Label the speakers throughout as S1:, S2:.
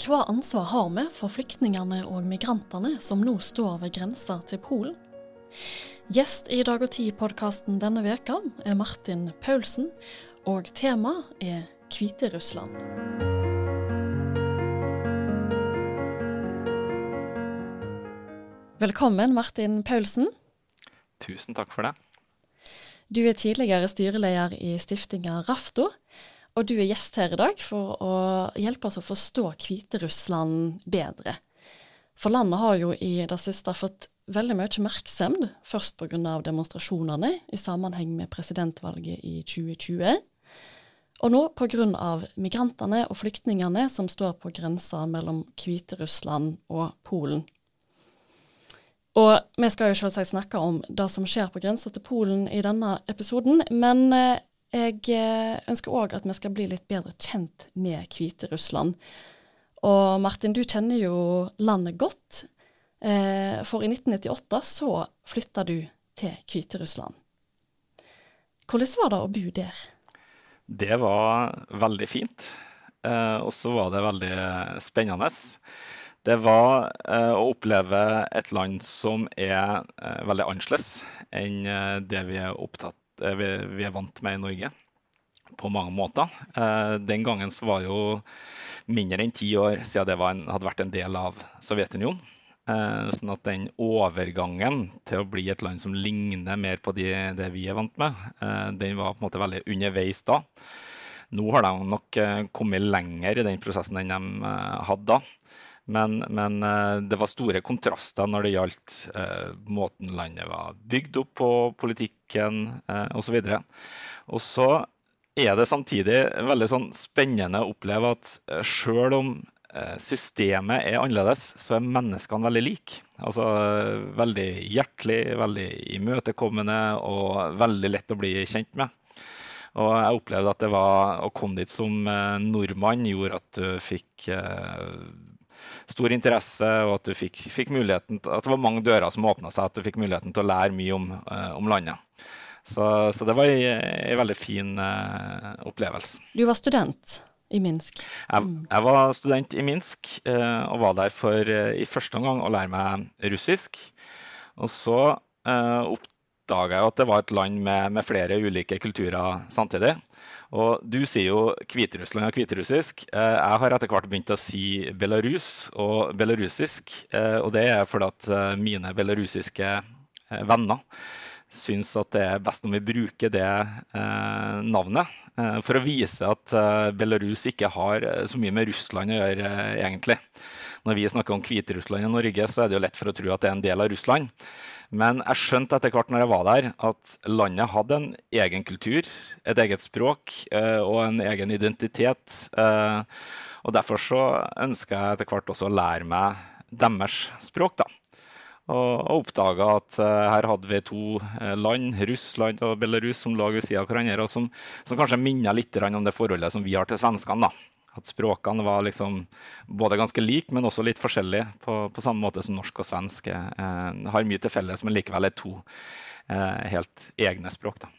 S1: Hva ansvar har vi for flyktningene og migrantene som nå står ved grensa til Polen? Gjest i Dag og Tid-podkasten denne veka er Martin Paulsen, og temaet er Hviterussland. Velkommen, Martin Paulsen.
S2: Tusen takk for det.
S1: Du er tidligere styreleder i stiftinga Rafto, og du er gjest her i dag for å hjelpe oss å forstå Hviterussland bedre. For landet har jo i det siste fått veldig mye oppmerksomhet, først pga. demonstrasjonene i sammenheng med presidentvalget i 2020. Og nå pga. migrantene og flyktningene som står på grensa mellom Hviterussland og Polen. Og vi skal jo selvsagt snakke om det som skjer på grensa til Polen i denne episoden, men eh, jeg eh, ønsker òg at vi skal bli litt bedre kjent med Hviterussland. Og Martin, du kjenner jo landet godt. Eh, for i 1998 så flytta du til Hviterussland. Hvordan var det å bo der?
S2: Det var veldig fint. Og så var det veldig spennende. Det var eh, å oppleve et land som er eh, veldig annerledes enn eh, det vi er, opptatt, eh, vi, vi er, vant med i Norge. På mange måter. Eh, den gangen så var jo mindre enn ti år siden det en, hadde vært en del av Sovjetunionen. Eh, sånn at den overgangen til å bli et land som ligner mer på de, det vi er vant med, den var på en måte veldig underveis da. Nå har de nok kommet lenger i den prosessen enn de hadde da. Men, men, eh, det var store kontraster når det gjaldt eh, måten landet var bygd opp på, politikken eh, osv. Og så er det samtidig veldig sånn spennende å oppleve at eh, sjøl om systemet er annerledes, så er menneskene veldig like. Altså veldig hjertelig, veldig imøtekommende og veldig lett å bli kjent med. Og jeg opplevde at det var å komme dit som nordmann gjorde at du fikk stor interesse, og at, du fikk, fikk muligheten, at det var mange dører som åpna seg, at du fikk muligheten til å lære mye om, uh, om landet. Så, så, det var en veldig fin uh, opplevelse.
S1: Du var student i Minsk?
S2: Jeg, jeg var student i Minsk uh, og var der for i første omgang å lære meg russisk. Og så oppdaga jeg at det var et land med, med flere ulike kulturer samtidig. Og Du sier jo Hviterussland og hviterussisk. Eh, jeg har etter hvert begynt å si Belarus og belarusisk. Eh, og det er fordi at eh, mine belarusiske venner syns at det er best om vi bruker det navnet. For å vise at Belarus ikke har så mye med Russland å gjøre, egentlig. Når vi snakker om Hviterussland i Norge, så er det jo lett for å tro at det er en del av Russland. Men jeg skjønte etter hvert når jeg var der, at landet hadde en egen kultur, et eget språk eh, og en egen identitet. Eh, og derfor så ønska jeg etter hvert også å lære meg deres språk. da. Og, og oppdaga at uh, her hadde vi to land, Russland og Belarus, som lå ved siden av hverandre, og som, som kanskje minner litt om det forholdet som vi har til svenskene. da. At språkene var liksom både ganske like, men også litt forskjellige. På, på samme måte som norsk og svensk eh, har mye til felles, men likevel er to eh, helt egne språk. Da.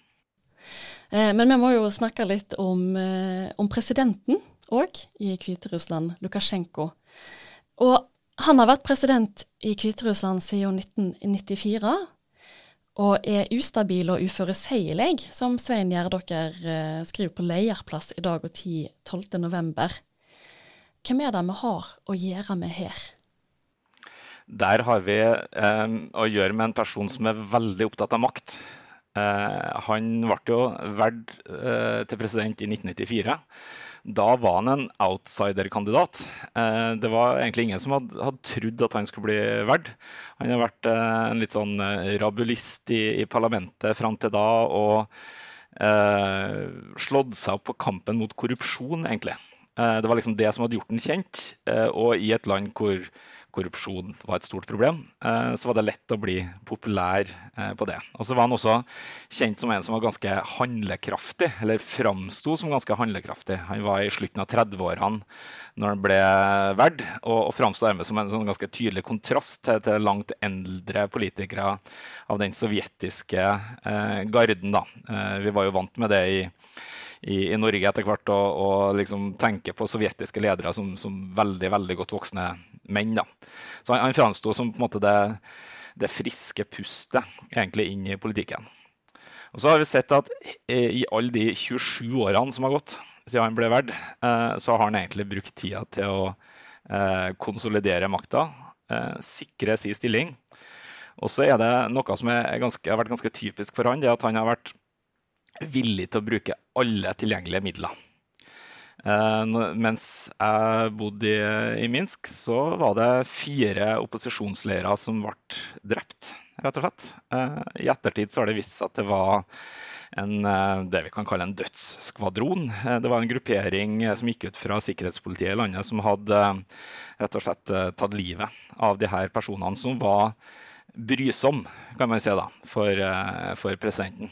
S1: Eh, men vi må jo snakke litt om, eh, om presidenten òg i Hviterussland, Lukasjenko. Og han har vært president i Hviterussland siden 1994 og er ustabil og uforutsigelig, som Svein Gjerdåker eh, skriver på Leierplass i Dag og Tid 12.11. Hvem er det vi har å gjøre med her?
S2: Der har vi eh, å gjøre med en person som er veldig opptatt av makt. Eh, han ble jo valgt eh, til president i 1994 da var han en outsider-kandidat. Eh, det var egentlig ingen som hadde, trodd at han skulle bli verd. Han har vært eh, en litt sånn eh, rabulist i, i parlamentet fram til da og eh, slått seg opp på kampen mot korrupsjon, egentlig. Det var liksom det som hadde gjort han kjent. Og i et land hvor korrupsjon var et stort problem, eh, så var det lett å bli populær eh, på det. Og så var han også kjent som en som var ganske handlekraftig, eller framsto som ganske handlekraftig. Han var i slutten av 30-årene når han ble verd, og, og framsto dermed som en sånn ganske tydelig kontrast til, langt eldre politikere av den sovjetiske eh, garden. Da. Vi var jo vant med det i i, i Norge etter hvert og liksom tenke på sovjetiske ledere som, som, veldig veldig godt voksne menn. Da. Så han, han framsto som på en måte det, det, friske pustet egentlig inn i politikken. Og så har vi sett at i alle de 27 årene som har gått siden han ble verd, eh, så har han egentlig brukt tida til å eh, konsolidere makta, eh, sikre sin stilling. Og så er det noe som ganske, har vært ganske typisk for han, det er at han har vært villig til å bruke alle tilgjengelige midler. Uh, mens jeg bodde i, Minsk, så var det fire opposisjonsleirer som ble drept, rett og slett. Uh, I ettertid så har det vist seg at det var en, uh, det vi kan kalle en dødsskvadron. det var en gruppering som gikk ut fra sikkerhetspolitiet i landet, som hadde rett og slett tatt livet av de her personene, som var brysom, kan man si, da, for, for presidenten.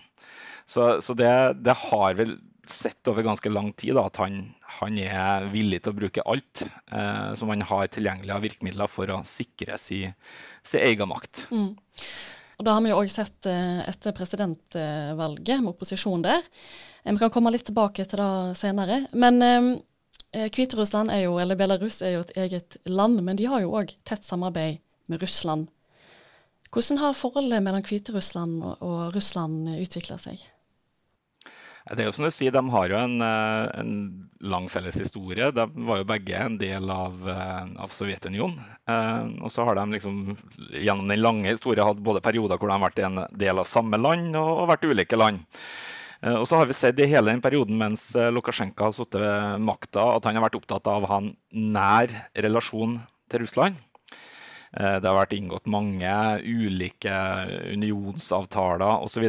S2: Så, så det, det, har vel sett over ganske lang tid da, at han, han, er villig til å bruke alt eh, som han har tilgjengelig av virkemidler for å sikre sin si egen makt. Mm.
S1: Og Da har vi jo òg sett eh, etter presidentvalget med opposisjon der. Eh, vi kan komme litt tilbake til det senere. Men eh, Hviterussland er jo, eller Belarus er jo et eget land, men de har jo òg tett samarbeid med Russland. Hvordan har forholdet mellom Hviterussland og Russland utvikla seg?
S2: Det er jo som du sier, De har jo en, eh, en, lang felles historie. De var jo begge en del av, eh, av Sovjetunionen. Eh, og så har de liksom, gjennom den lange historien hatt både perioder hvor de har vært en del av samme land og, og vært ulike land. Og så har vi sett i hele den perioden mens Lukasjenko har sittet ved makta, at han har vært opptatt av å ha en nær relasjon til Russland. Det har vært inngått mange ulike unionsavtaler osv.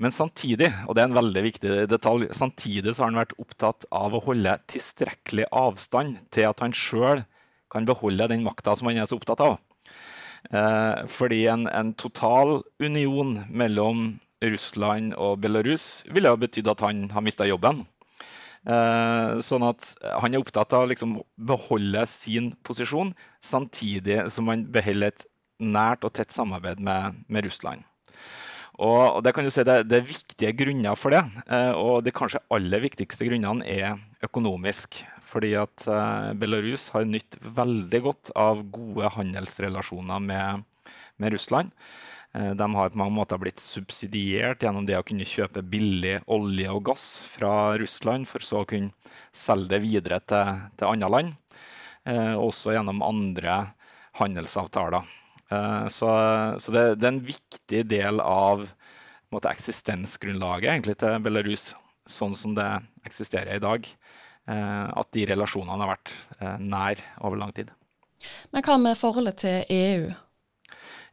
S2: Men samtidig, og det er en veldig viktig detalj, samtidig så har han vært opptatt av å holde tilstrekkelig avstand til at han sjøl kan beholde den makta som han er så opptatt av. Eh, fordi en, en, total union mellom Russland og Belarus ville ha betydd at han har mista jobben. Eh, sånn at han er opptatt av å liksom beholde sin posisjon, samtidig som han beholder et nært og tett samarbeid med, med Russland. Og, det kan du si det, det er viktige grunner for det. Eh, og de kanskje aller viktigste grunnene er økonomisk. Fordi at eh, Belarus har nytt veldig godt av gode handelsrelasjoner med, med Russland. Eh, de har på mange måter blitt subsidiert gjennom det å kunne kjøpe billig olje og gass fra Russland, for så å kunne selge det videre til, til andre land. Også gjennom andre handelsavtaler. Eh, så, så det, det, er en viktig del av måte, eksistensgrunnlaget egentlig, til Belarus, sånn som det eksisterer i dag. Eh, at de relasjonene har vært eh, nær over lang tid.
S1: Men hva med forholdet til EU?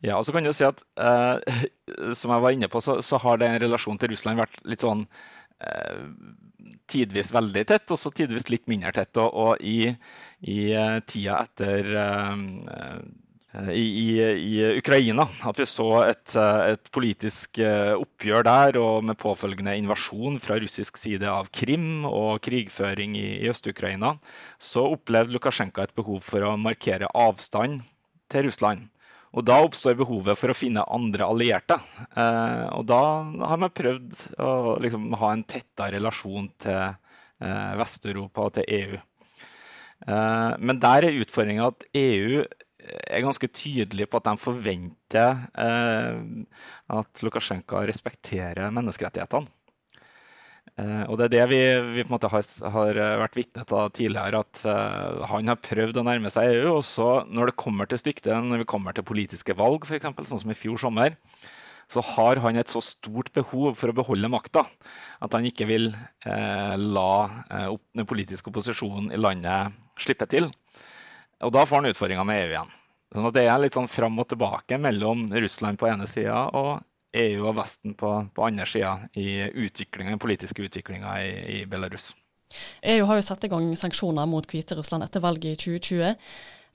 S2: Ja, og så kan du si at eh, Som jeg var inne på, så, så har den relasjonen til Russland vært litt sånn eh, tidvis veldig tett, og så tidvis litt mindre tett. Og, og i, i tida etter eh, Eh, i, i, Ukraina. At vi så et, eh, et, politisk eh, oppgjør der, og med påfølgende invasjon fra russisk side av Krim og krigføring i, i Øst-Ukraina, så opplevde Lukasjenko et behov for å markere avstand til Russland. Og da oppstår behovet for å finne andre allierte. Eh, og da har man prøvd å liksom, ha en tettere relasjon til eh, Vest-Europa og til EU. Eh, men der er utfordringa at EU er ganske tydelig på at de forventer eh, at Lukasjenko respekterer menneskerettighetene. Eh, og det er det vi, vi på en måte har, har vært vitne til tidligere, at eh, han har prøvd å nærme seg EU. Og så når det kommer til stykket, når vi kommer til politiske valg, f.eks., sånn som i fjor sommer, så har han et så stort behov for å beholde makta at han ikke vil eh, la eh, den politiske opposisjonen i landet slippe til. Og da får han utfordringa med EU igjen. Sånn det er litt sånn fram og tilbake mellom Russland på ene sida og EU og Vesten på, på andre sida i den politiske utviklinga i, i, Belarus.
S1: EU har jo satt i gang sanksjoner mot Hviterussland etter valget i 2020.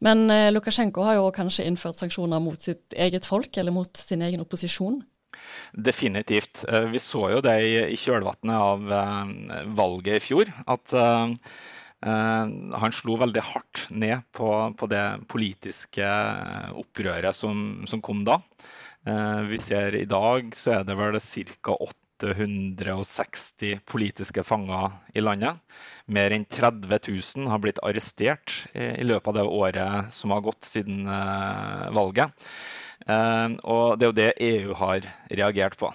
S1: Men eh, Lukasjenko har jo kanskje innført sanksjoner mot sitt eget folk, eller mot sin egen opposisjon?
S2: Definitivt. Eh, vi så jo det i, kjølvannet av eh, valget i fjor. at han slo veldig hardt ned på, på det politiske opprøret som, som, kom da. Eh, vi ser i dag så er det vel ca. 860 politiske fanger i landet. Mer enn 30 000 har blitt arrestert i løpet av det året som har gått siden valget. Og det er jo det EU har reagert på.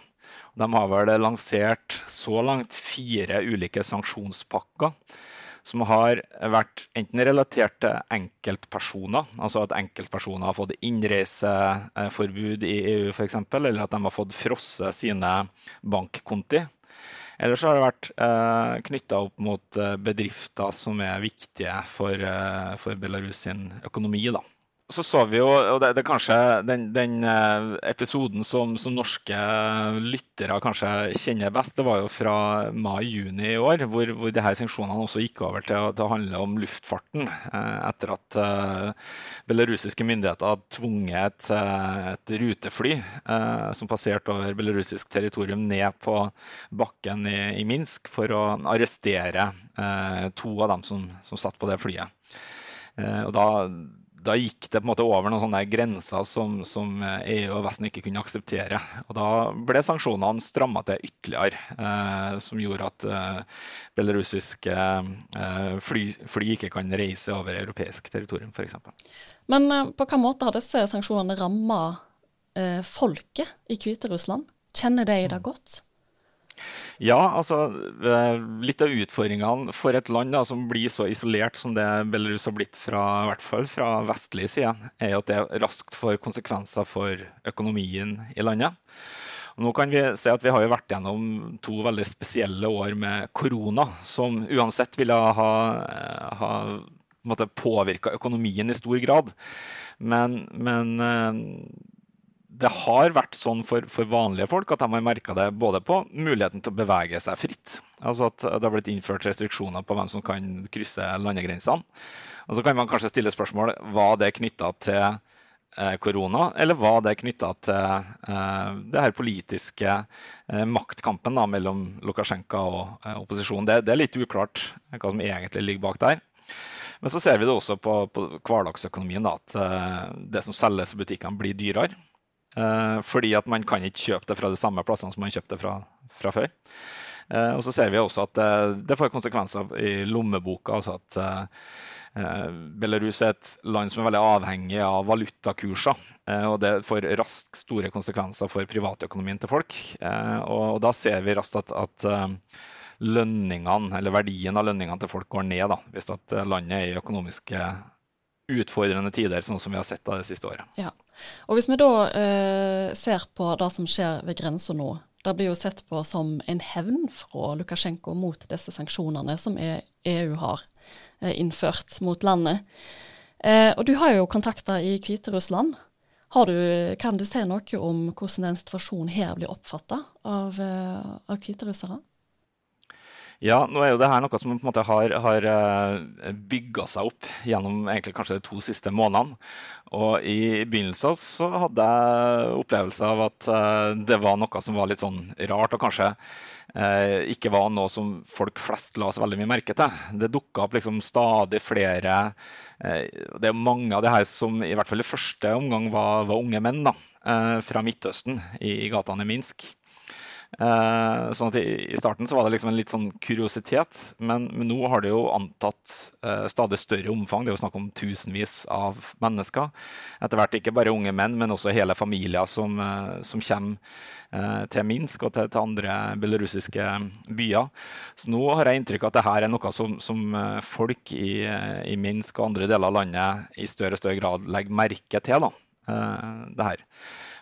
S2: De har vel lansert så langt fire ulike sanksjonspakker som har vært enten relatert til enkeltpersoner, altså at enkeltpersoner har fått innreiseforbud i EU f.eks., eller at de har fått frosset sine bankkonti. Eller så har det vært eh, knytta opp mot eh, bedrifter som er viktige for, eh, for Belarus sin økonomi. da så så vi jo, og det, det er kanskje den, den eh, episoden som, som, norske lyttere kanskje kjenner best, det var jo fra mai-juni i år, hvor, hvor de her sanksjonene også gikk over til, til, å handle om luftfarten. Eh, etter at uh, belarusiske myndigheter hadde tvunget et, et rutefly uh, som passerte over belarusisk territorium, ned på bakken i, i Minsk for å arrestere uh, to av dem som, som satt på det flyet. og da da gikk det på en måte over noen sånne grenser som, som EU og Vesten ikke kunne akseptere. Og da ble sanksjonene stramma til ytterligere, eh, som gjorde at eh, belarusiske eh, fly, fly, ikke kan reise over europeisk territorium, f.eks.
S1: Men eh, på hvilken måte har disse sanksjonene ramma eh, folket i Hviterussland? Kjenner de det godt?
S2: Ja, altså eh, litt av utfordringene for et land da, som blir så isolert som det Belarus har blitt fra, i hvert fall fra vestlig side, er at det raskt får konsekvenser for økonomien i landet. Nå kan vi se at vi har vært gjennom to veldig spesielle år med korona, som uansett ville ha, eh, ha påvirka økonomien i stor grad. Men, men eh, det har vært sånn for, for, vanlige folk at de har merka det både på muligheten til å bevege seg fritt, altså at det har blitt innført restriksjoner på hvem som kan krysse landegrensene. Og så kan man kanskje stille spørsmål var det knytta til eh, korona, eller var det knytta til eh, det her politiske eh, maktkampen da, mellom Lukasjenko og opposisjonen. Det, det, er litt uklart hva som egentlig ligger bak der. Men så ser vi det også på, på hverdagsøkonomien, da, at det som selges i butikkene, blir dyrere. Uh, fordi at man kan ikke kjøpe det fra de samme plassene som man kjøpte fra, fra før. Uh, og så ser vi også at uh, det får konsekvenser i lommeboka. altså at Belarus er et land som er veldig avhengig av valutakurser. og det får raskt store konsekvenser for privatøkonomien til folk. Og, da ser vi raskt at, at lønningene, eller verdien av lønningene til folk går ned da, hvis at landet er i økonomiske utfordrende tider, sånn som vi har sett da det siste året.
S1: Ja. Og Hvis vi da eh, ser på det som skjer ved grensa nå, det blir jo sett på som en hevn fra Lukasjenko mot disse sanksjonene som EU e har eh, innført mot landet. Eh, og Du har jo kontakter i Hviterussland. kan du si noe om hvordan den situasjonen her blir oppfatta av, eh, av hviterussere?
S2: Ja, nå er jo det her noe som på en måte har, har eh, bygga seg opp gjennom egentlig kanskje de to siste månedene. Og i begynnelsen så hadde jeg opplevelse av at eh, det var noe som var litt sånn rart, og kanskje eh, ikke var noe som folk flest la så veldig mye merke til. Det dukka opp liksom stadig flere Det er mange av de her som i hvert fall i første omgang var, var unge menn da, fra Midtøsten i, i gatene i Minsk. Uh, sånn at i, starten så var det liksom en litt sånn kuriositet, men, men nå har det jo antatt uh, stadig større omfang. Det er jo snakk om tusenvis av mennesker. Etter hvert ikke bare unge menn, men også hele familier som, uh, som kommer til Minsk og til, til, andre belarusiske byer. Så nå har jeg inntrykk av at dette er noe som, som folk i, i, Minsk og andre deler av landet i større og større grad legger merke til. da, det her.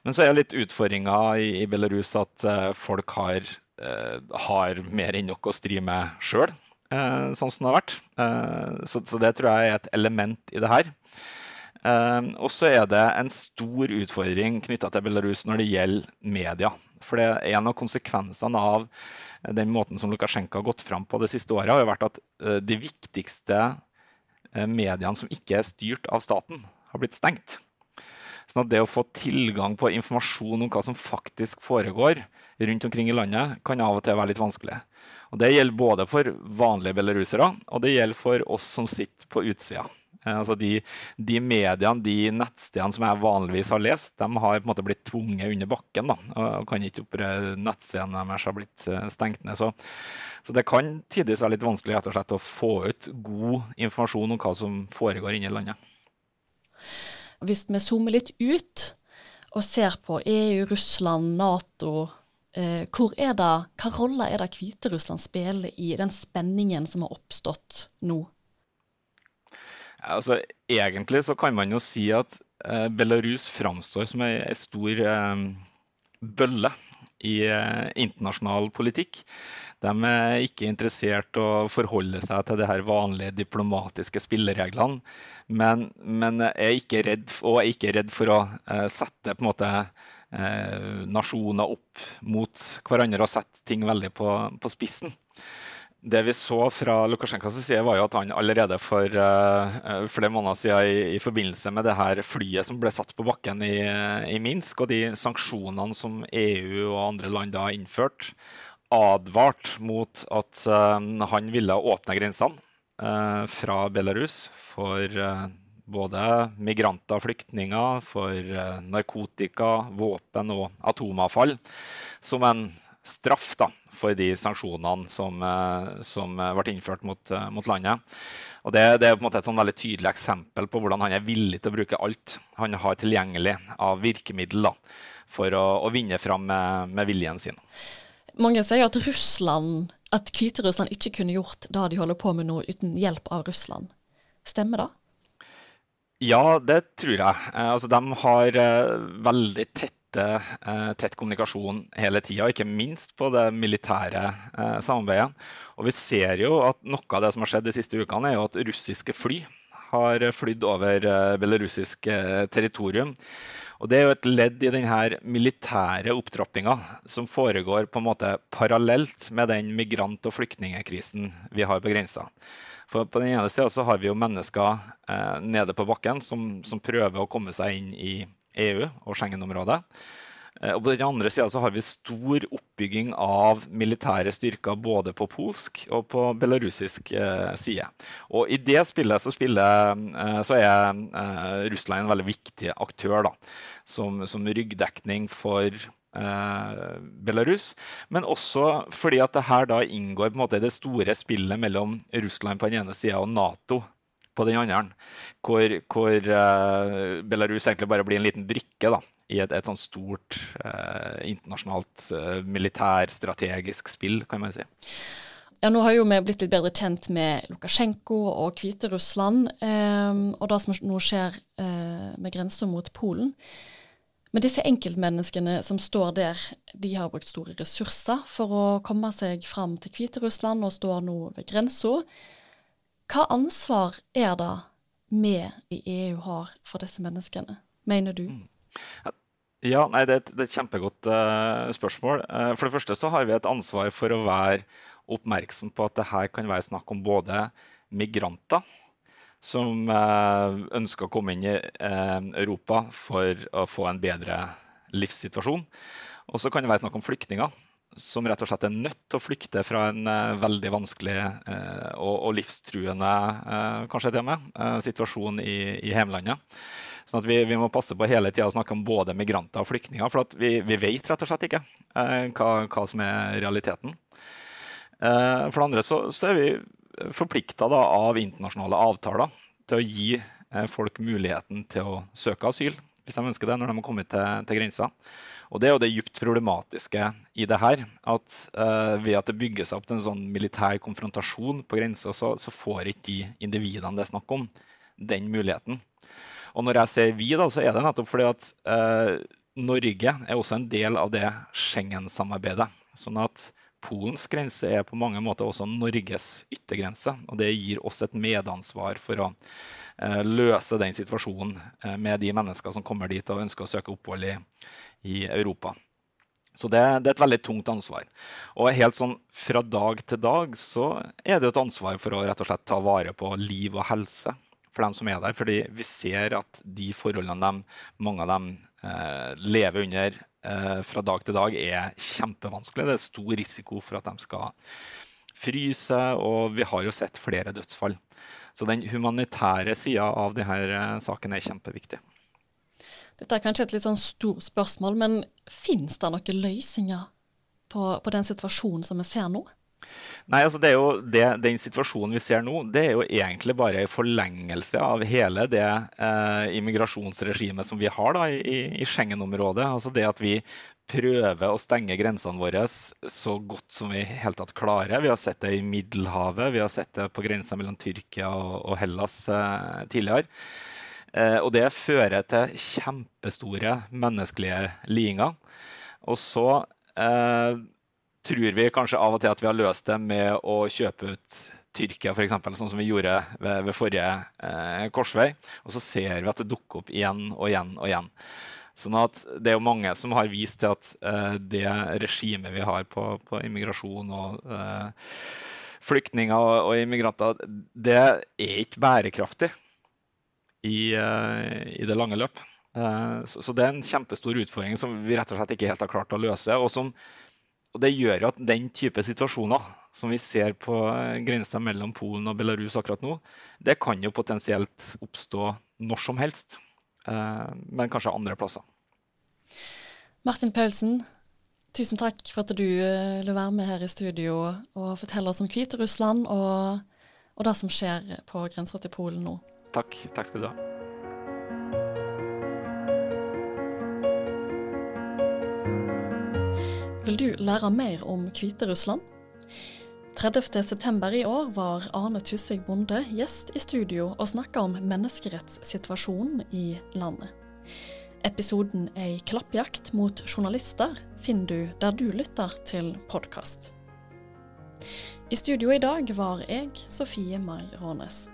S2: Men så er litt utfordringa i, i, Belarus at uh, folk har, uh, har, mer enn nok å stri med sjøl, eh, sånn som det har vært. Så, så, det tror jeg er et element i det her. og så er det en stor utfordring knytta til Belarus når det gjelder media. For det er en av konsekvensene av den måten som Lukasjenko har gått fram på det siste året, har jo vært at de viktigste mediene som ikke er styrt av staten, har blitt stengt. Sånn at det å få tilgang på informasjon om hva som faktisk foregår rundt omkring i landet, kan av og til være litt vanskelig. Og Det gjelder både for vanlige belarusere, og det gjelder for oss som sitter på utsida. Eh, altså de, de, mediene, de nettstedene som jeg vanligvis har lest, de har på en måte blitt tvunget under bakken. da, og kan ikke opprette Nettsidene deres har blitt eh, stengt ned. Så, så, det kan tidvis være litt vanskelig rett og slett å få ut god informasjon om hva som foregår inne i landet.
S1: Hvis vi zoomer litt ut og ser på EU, Russland, Nato eh, hvor er det, Hva rolle er det Hviterussland spiller i den spenningen som har oppstått nå?
S2: Altså, egentlig så kan man jo si at eh, Belarus framstår som ei, stor eh, bølle i eh, internasjonal politikk. De er ikke interessert å forholde seg til de her vanlige diplomatiske spillereglene, men, men er ikke redd, og er ikke redd for å eh, sette på en måte eh, nasjoner opp mot hverandre og sette ting veldig på, på spissen. Det vi så fra Lukasjenkos side, var jo at han allerede for uh, flere måneder siden i, i, forbindelse med det her flyet som ble satt på bakken i, i, Minsk, og de sanksjonene som EU og andre land da har innført, advart mot at uh, han ville åpne grensene uh, fra Belarus for både migranter, og flyktninger, for narkotika, våpen og atomavfall som en straff da, for de sanksjonene som, eh, som ble innført mot, eh, mot landet. Og det, det, er på en måte et sånn veldig tydelig eksempel på hvordan han er villig til å bruke alt han har tilgjengelig av virkemiddel for å, å, vinne fram med, med, viljen sin.
S1: Mange sier at Russland, at Hviterussland ikke kunne gjort det de holder på med nå uten hjelp av Russland. Stemmer det?
S2: Ja, det tror jeg. Eh, altså, de har veldig tett tette, eh, tett kommunikasjon hele tida, ikke minst på det militære eh, samarbeidet. Og vi ser jo at noe av det som har skjedd de siste ukene, er jo at russiske fly har flydd over eh, belarusisk territorium. Og Det er jo et ledd i denne militære opptrappinga som foregår på en måte parallelt med den migrant- og flyktningekrisen vi har begrensa. For På den ene sida har vi jo mennesker eh, nede på bakken som, som, prøver å komme seg inn i EU og Schengen-området. Eh, og På den andre sida har vi stor oppbygging av militære styrker både på polsk og på belarusisk eh, side. Og I det spillet så, spiller, eh, så er Russland en veldig viktig aktør. Da, som, som ryggdekning for Belarus. Men også fordi at det her da inngår på en måte det store spillet mellom Russland på den ene sida og Nato på den andre. Hvor, hvor uh, Belarus egentlig bare blir en liten brikke da, i et, et sånt stort uh, internasjonalt uh, militærstrategisk spill, kan man si.
S1: Ja, Nå har jo vi blitt litt bedre kjent med Lukasjenko og Hviterussland, um, og det som nå skjer med grensa mot Polen. Men disse enkeltmenneskene som står der, de har brukt store ressurser for å komme seg fram til Hviterussland og står nå ved grensa. Hva ansvar er det vi i EU har for disse menneskene, mener du? Mm.
S2: Ja, nei, det, er et, det er et kjempegodt uh, spørsmål. Uh, for det første så har vi et ansvar for å være oppmerksom på at det her kan være snakk om både migranter som uh, ønsker å komme inn i Europa for å få en bedre livssituasjon. Og så kan det være snakk om flyktninger som rett og slett er nødt til å flykte fra en uh, veldig vanskelig uh, og, og, livstruende uh, kanskje det med, situasjon i, i hjemlandet. Sånn at vi, vi, må passe på hele tida å snakke om både migranter og flyktninger. For vi, vi, vet rett og slett ikke hva, hva, som er realiteten. for det andre så, så er vi forplikta av internasjonale avtaler til å gi folk muligheten til å søke asyl hvis de ønsker det, når de har kommet til, til grensa. Og det er jo det djupt problematiske i det her. At uh, ved at det bygger seg opp til en sånn militær konfrontasjon på grensa, så, så, får ikke de individene det er snakk om, den muligheten. Og når jeg sier vi, da, så er det nettopp fordi at uh, Norge er også en del av det Schengen-samarbeidet. Sånn at Polens grense er på mange måter også Norges yttergrense. Og det gir oss et medansvar for å eh, løse den situasjonen med de mennesker som kommer dit og ønsker å søke opphold i, i Europa. Så det, det, er et veldig tungt ansvar. Og helt sånn fra dag til dag så er det et ansvar for å rett og slett ta vare på liv og helse for dem som er der. Fordi vi ser at de forholdene de, mange av dem eh, lever under eh, fra dag til dag, er kjempevanskelig. Det er stor risiko for at de skal fryse, og vi har jo sett flere dødsfall. Så den humanitære sida av denne saken er kjempeviktig.
S1: Dette er kanskje et litt sånn stort spørsmål, men finnes det noen løsninger på, på den situasjonen som vi ser nå?
S2: Nei, altså det er jo det, Den situasjonen vi ser nå, det er jo egentlig bare en forlengelse av hele det eh, immigrasjonsregimet som vi har da, i, i Schengen-området. Altså det at vi prøver å stenge grensene våre så godt som vi helt tatt klarer. Vi har sett det i Middelhavet, vi har sett det på grensa mellom Tyrkia og, og Hellas eh, tidligere. Eh, og det fører til kjempestore menneskelige lidelser. Og så eh, tror vi kanskje av og til at vi har løst det med å kjøpe ut Tyrkia, f.eks., sånn som vi gjorde ved, ved forrige eh, korsvei. Og så ser vi at det dukker opp igjen og igjen og igjen. Sånn at Det er jo mange som har vist til at eh, det regimet vi har på, på immigrasjon og eh, flyktninger og, og, immigranter, det er ikke bærekraftig i, eh, i det lange løp. Eh, så, så, det er en kjempestor utfordring som vi rett og slett ikke helt har klart å løse. og som og det gjør jo at den type situasjoner som vi ser på grensa mellom Polen og Belarus akkurat nå, det kan jo potensielt oppstå når som helst, eh, men kanskje andre plasser.
S1: Martin Paulsen, tusen takk for at du ville være med her i studio og fortelle oss om Hviterussland og, og det som skjer på grensa til Polen nå.
S2: Takk. Takk skal du ha.
S1: Vil du lære mer om Hviterussland? 30.9 i år var Arne Tusvik Bonde gjest i studio og snakka om menneskerettssituasjonen i landet. Episoden Ei klappjakt mot journalister finner du der du lytter til podkast. I studio i dag var jeg, Sofie Mai Rånes.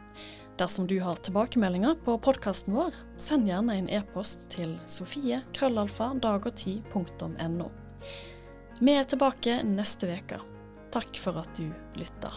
S1: Dersom du har tilbakemeldinger på podkasten vår, send gjerne en e-post til sofie.krøllalfa.dagogti.no. Vi er tilbake neste uke. Takk for at du lytta.